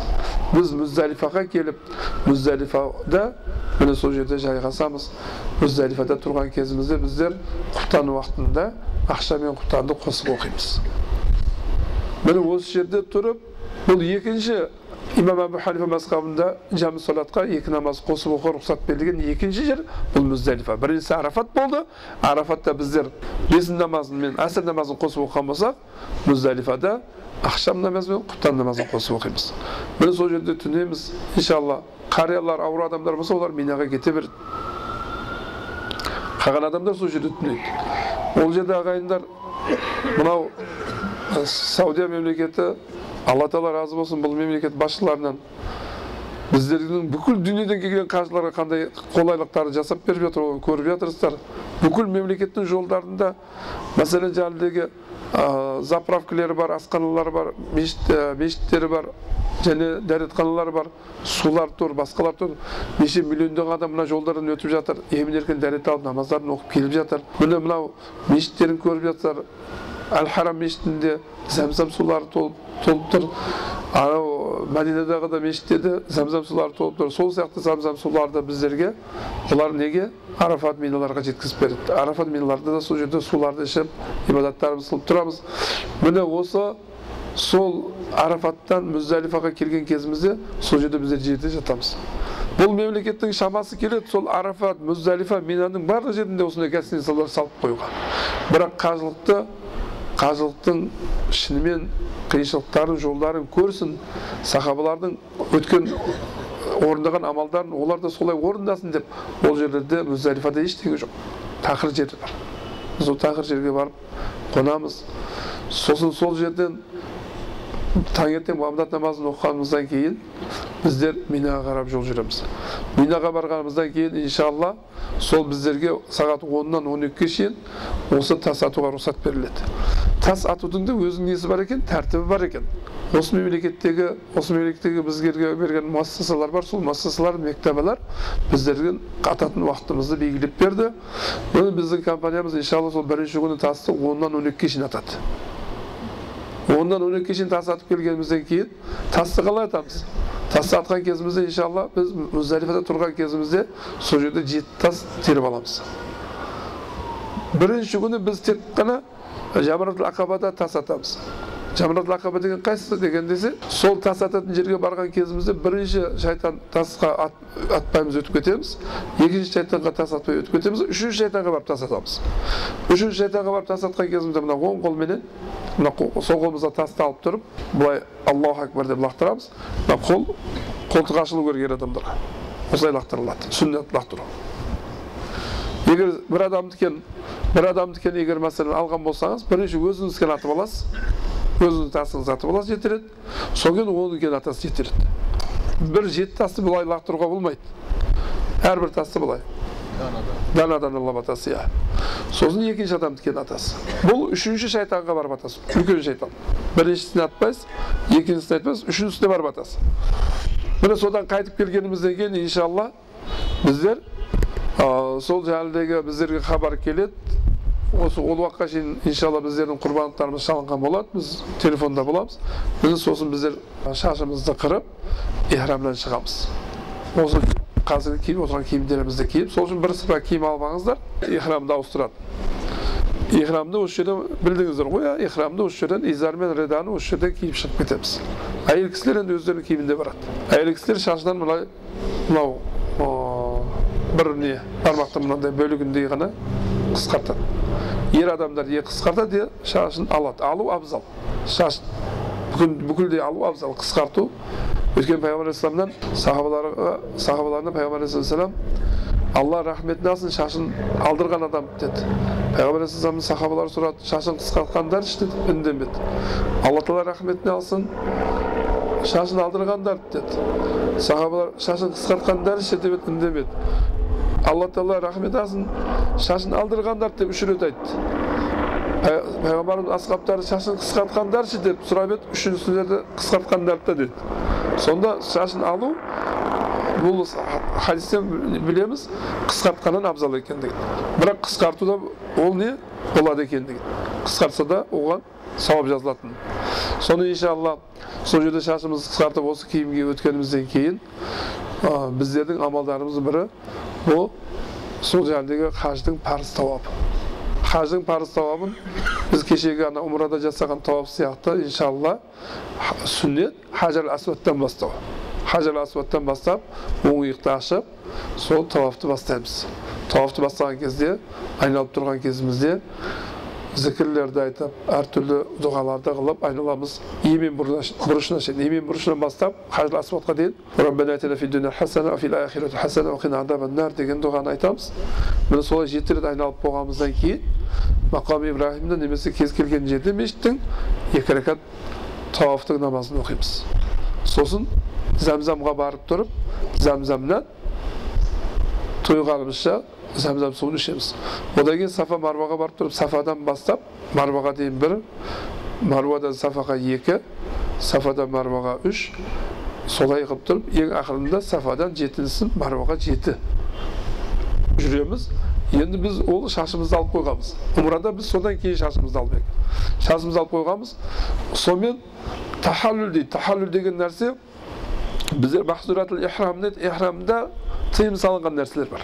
біз мұздалифаға келіп мұздалифада міне сол жерде жайғасамыз мұздалифада тұрған кезімізде біздер құптан уақытында ақша мен құптанды қосып оқимыз міне осы жерде тұрып бұл екінші имам әбу ханифа мазхабында жамы солатқа екі намаз қосып оқуға рұқсат берілген екінші жер бұл мұздалифа біріншісі арафат болды арафатта біздер бесін намазын мен әсір намазын қосып оқыған болсақ мұздалифада ақшам намазы мен құптан намазын қосып оқимыз міне сол жерде түнеміз иншалла қариялар ауыр адамдар болса олар минаға кете береді қалған адамдар сол жерде түнейді ол жерде ағайындар мынау саудия мемлекеті алла тағала разы болсын бұл мемлекет басшыларынан. Біздердің бүкіл дүниеден келген қажыларға қандай қолайлықтарды жасап беріп жатыр оны көріп жатырсыздар. Бүкіл мемлекеттің жолдарында мәселен жаңағыдегі заправкілері бар асханалары бар мешіт мешіттері бар және дәретханалар бар сулар тұр басқалар тұр. Неше миллиондаған адам мына жолдардан өтіп жатыр. Емін еркін дәрет алып намаздарын оқып келіп жатыр. Міне мынау мешіттерін көріп жатсыздар. Әл харам мешітінде зәмзәм сулары толып толып тұр анау мәдинадағы да мешітте де зәмзәм сулары толып тұр сол сияқты зәмзәм суларды біздерге олар неге арафат миналарға жеткізіп береді арафат миналарда да сол жерде суларды ішіп ибадаттарымызды қылып тұрамыз міне осы сол арафаттан мұздалифаға келген кезімізде сол жерде біздер жерде жатамыз бұл мемлекеттің шамасы келеді сол арафат мұздалифа минаның барлық жерінде осындай гостиницалар салып қоюға бірақ қажылықты қажылықтың шынымен қиыншылықтарын жолдарын көрсін сахабалардың өткен орындаған амалдарын олар да солай орындасын деп ол жерлерде мұздалифада ештеңе жоқ. Тақыр жер бар. Біз ол тақыр жерге барып қонамыз. Сосын сол жерден таңертең бамдат намазын оқығанымыздан кейін біздер минаға қарап жол жүреміз. Минаға барғанымыздан кейін иншалла сол біздерге сағат оннан он екіге шейін осы тас атуға рұқсат беріледі тас атудың да өзінің несі бар екен тәртібі бар екен осы мемлекеттегі осы мемлекеттегі бізге берген муассасалар бар сол муассасалар мектабалар біздерге ататын уақытымызды белгілеп берді міне біздің компаниямыз иншалла сол бірінші күні тасты оннан он екіге шейін атады оннан он екіге шейін тас атып келгенімізден кейін тасты қалай атамыз тасты атқан кезімізде иншалла біз мұздалифада тұрған кезімізде сол жерде жеті тас теріп аламыз бірінші күні біз тек қана жамаратул ақабада тас атамыз жамаратул ақаба деген қайсысы деген десе сол тас ататын жерге барған кезімізде бірінші шайтан тасқа ат, атпаймыз өтіп кетеміз екінші шайтанға тас атпай өтіп кетеміз үшінші шайтанға барып тас атамыз үшінші шайтанға барып тас атқан кезімізде мына оң қолменен мына сол қолымызда тасты алып тұрып былай аллаху акбар деп лақтырамыз мына қол қолтық ашылу керек ер адамдарға осылай лақтырылады сүннет лақтыру егер бір адамдікен бір адамдікін егер мәселен алған болсаңыз бірінші өзіңіздікін атып аласыз өзіңіздің тасыңызды атып аласыз жетеледі содан кейін онынікі атасыз жетеледі бір жеті тасты былай лақтыруға болмайды әрбір тасты былай данадан алып атасыз иә сосын екінші адамдікін атасыз бұл үшінші шайтанға барып атасыз үлкен шайтан біріншісіне атпайсыз екіншісіне айтпайсыз үшіншісіне барып атасыз міне содан қайтып келгенімізден кейін иншалла біздер сол жаңағыдегі біздерге хабар келеді осы ол уақытқа шейін иншалла біздердің құрбандықтарымыз шалынған болады біз телефонда боламыз. Біз сосын біздер шашымызды қырып ихрамнан шығамыз. Осы қазір киіп отырған киімдерімізді киіп сол үшін бір сыпа киім алып алыңыздар ихрамды ауыстырады. Ихрамды осы жерден білдіңіздер ғой иә ихрамды осы жерден изар мен реданы осы жерден киіп шығып кетеміз. Әйел кісілер енді өздерінің киімінде барады. Әйел кісілер шашынан мынай мынау бір не бармақтың мынандай бөлігіндей ғана қысқартады ер адамдар е қысқартады шашын алады алу абзал бүкіл бүкілдей алу абзал қысқарту өйткені пайғамбар алейхисаламнан сахабаларға сахабаларына пайғамбар алейхисалам алла рахметін алсын шашын алдырған адам деді пайғамбар алейхисаламның сахабалары сұрады шашын қысқартқандаршы деді үндемеді алла тағала рахметін алсын шашын алдырғандар деді сахабалар шашын қысқартқандаршы деп үндемеді алла тағала рахмет алсын шашын алдырғандар деп үш рет айтты пайғамбарымыз асхабтары шашын қысқартқандаршы деп сұрап еді үшіншісінде қысқартқандар да деді сонда шашын алу бұл хадистен білеміз қысқартқаннан абзал екендігін бірақ қысқартуда ол не болады екендігін қысқартса да оған сауап жазылатын соны иншалла сол жерде шашымызды қысқартып осы киімге өткенімізден кейін біздердің амалдарымыздың бірі бұл сол жердегі хаждың парыз тауабы хаждың парыз тауабын біз кешегі ана умрада жасаған тауап сияқты иншалла сүннет хажар асуаттан бастау хажар асуаттан бастап оң иықты ашып сол тауафты бастаймыз тауафты бастаған кезде айналып тұрған кезімізде зікірлерді айтып әртүрлі дұғаларды қылып айналамыз емен бұрышына шейін емен бұрышынан бастап хажл асватқа дейін деген дұғаны айтамыз міне солай жеті рет айналып болғанымыздан кейін мақам ибраһимді немесе кез келген жерде мешіттің екі рәкат тауафтың намазын оқимыз сосын зәмзамға барып тұрып зәмзәмнан тойғанымызша зәмзәм суын ішеміз одан кейін сафа марваға барып тұрып сафадан бастап марваға дейін бір марвадан сафаға екі сафадан марваға үш солай қылып тұрып ең ақырында сафадан жетіншісін марваға жеті жүреміз енді біз ол шашымызды алып қойғанбыз умрада біз содан кейін шашымызды едік шашымызды алып қойғанбыз сонымен тахаллүл дейді тахаллүл деген нәрсе біздер махзуратул ихрам дейді ихрамда тыйым салынған нәрселер бар.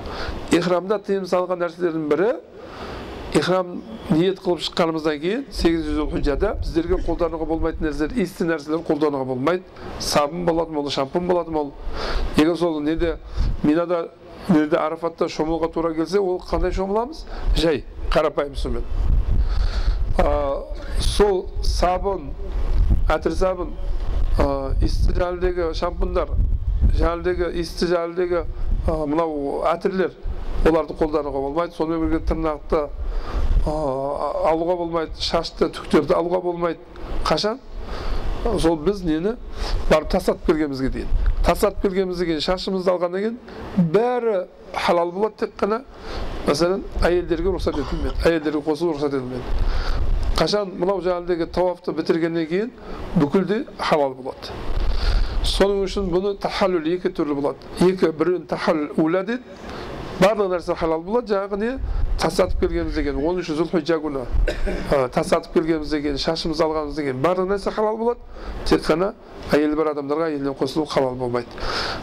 Ихрамда тыйым салынған нәрселердің бірі ихрам ниет қылып шыққанымыздан кейін сегізінші зүлхиджада біздерге қолдануға болмайтын нәрселер иісті нәрселер қолдануға болмайды. Сабын болатын ол шампунь болатын ол егер сол неде минада неде арафатта шомылуға тура келсе ол қандай шомыламыз? Жай қарапайым сумен. Сол сабын әтір сабын иісті жаңағыдегі шампуньдар жаңағыдегі иісті жаңағыдегі мынау әтірлер оларды қолдануға болмайды. Сонымен бірге тырнақты алуға болмайды шашты түктерді алуға болмайды. Қашан? Сол біз нені? Барып тастатып келгенімізге дейін. Тастатып келгенімізден кейін шашымызды алғаннан кейін бәрі халал болады тек қана. Мәселен әйелдерге рұқсат етілмеді әйелдерге қосылу рұқсат етілмеді қашан? Мынау жаңағыдегі тауафты бітіргеннен кейін бүкілде халал болады. Соның үшін бұны тахаллүл екі түрлі болады екі біреуін тахаллүл уля дейді барлық нәрсе халал болады жаңағы не тастатып келгенімізден кейін оныншы зүлхиджа күні тастатып келгенімізден кейін шашымызды алғанымыздан кейін барлық нәрсе халал болады тек қана әйелі бар адамдарға әйелінен қосылу халал болмайды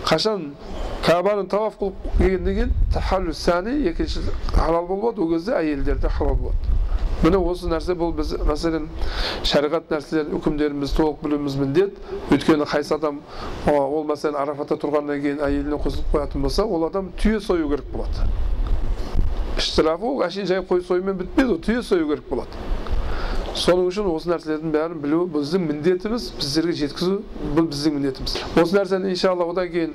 қашан кабаны тауаф қылып келгеннен кейін сәни екінші халал болады ол кезде әйелдерде халал болады міне осы нәрсе бұл біз мәселен шариғат нәрселерін үкімдерін толық білуіміз міндет өйткені қайсы адам ол мәселен арафатта тұрғаннан кейін әйеліне қосылып қоятын болса ол адам түйе сою керек болады. Штрафы ол әшейін жай қой союмен бітпейді ол түйе сою керек болады. Соның үшін осы нәрселердің бәрін білу біздің міндетіміз біздерге жеткізу бұл біздің міндетіміз. Осы нәрсені иншалла одан кейін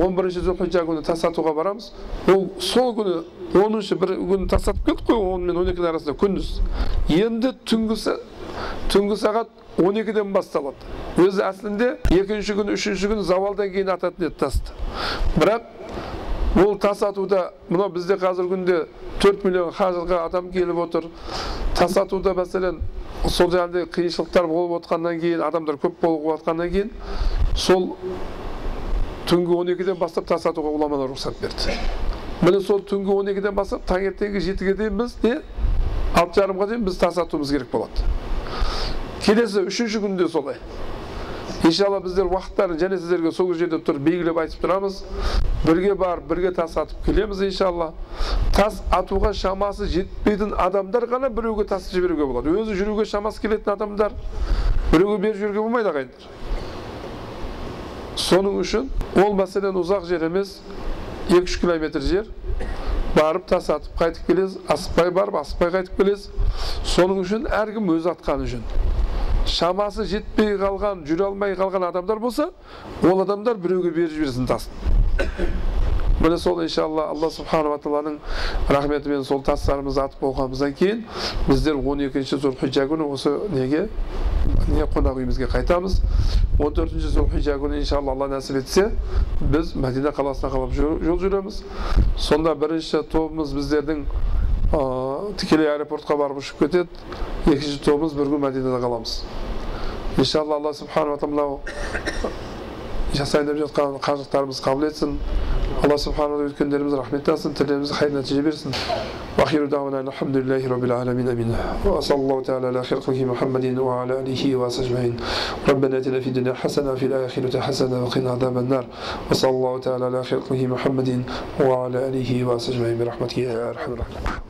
он бірінші зүлхиджа күні тастатуға барамыз. Ол сол күні оныншы бір күні тастатып келдік қой он мен он екінің арасында күндіз. Енді түнгі түнгі сағат он екіден басталады. Өзі әсілінде екінші күн үшінші күн завалдан кейін ататын еді тасты. Бірақ ол тас атуда мынау бізде қазіргі күнде төрт миллион хажыға адам келіп отыр. Тас атуда мәселен сол жаңағыдай қиыншылықтар болып отқаннан кейін адамдар көп болып жатқаннан кейін сол түнгі он екіден бастап тас атуға ғұламалар рұқсат берді. Міне сол түнгі он екіден бастап таңертеңгі жетіге дейін біз не? Алты жарымға дейін біз тас атуымыз керек болады. Келесі үшінші күнде солай. Иншалла біздер уақыттарын және сіздерге сол жерде тұрып белгілеп айтып тұрамыз бірге барып бірге тас атып келеміз иншалла тас атуға шамасы жетпейтін адамдар ғана біреуге тас жіберуге болады өзі жүруге шамасы келетін адамдар біреуге беріп жіберуге болмайды ағайындар соның үшін ол мәселен ұзақ жер емес екі үш километр жер барып тас атып қайтып келесіз асықпай барып асықпай қайтып келесіз соның үшін әркім өзі атқаны жөн шамасы жетпей қалған жүре алмай қалған адамдар болса ол адамдар біреуге беріп жіберсін тасын міне сол иншалла алла субханала тағаланың рахметімен сол тастарымызды атып болғанымыздан кейін біздер он екінші зүлхиджа күні осы неге не қонақ үйімізге қайтамыз. он төртінші зүлхиджа күні иншалла алла нәсіп етсе біз мәдина қаласына қалап жол жүреміз. Сонда бірінші тобымыз біздердің тікелей аэропортқа барып ұшып кетеді екінші тобымыз бір күн мәдинада қаламыз иншалла алла субханала тағала жасайын деп жатқан қажылықтарымызды қабыл етсін алла субханала өткендеріміз рахмет етсін тілерімізге хайыр нәтиже берсін وآخر دعوانا الحمد لله رب العالمين أمين وصلى الله تعالى على خلقه محمد وعلى آله وصحبه أجمعين ربنا آتنا في الدنيا حسنة وفي الآخرة حسنة وقنا عذاب النار وصلى الله تعالى على خلقه محمد وعلى آله وصحبه أجمعين برحمته يا أرحم الراحمين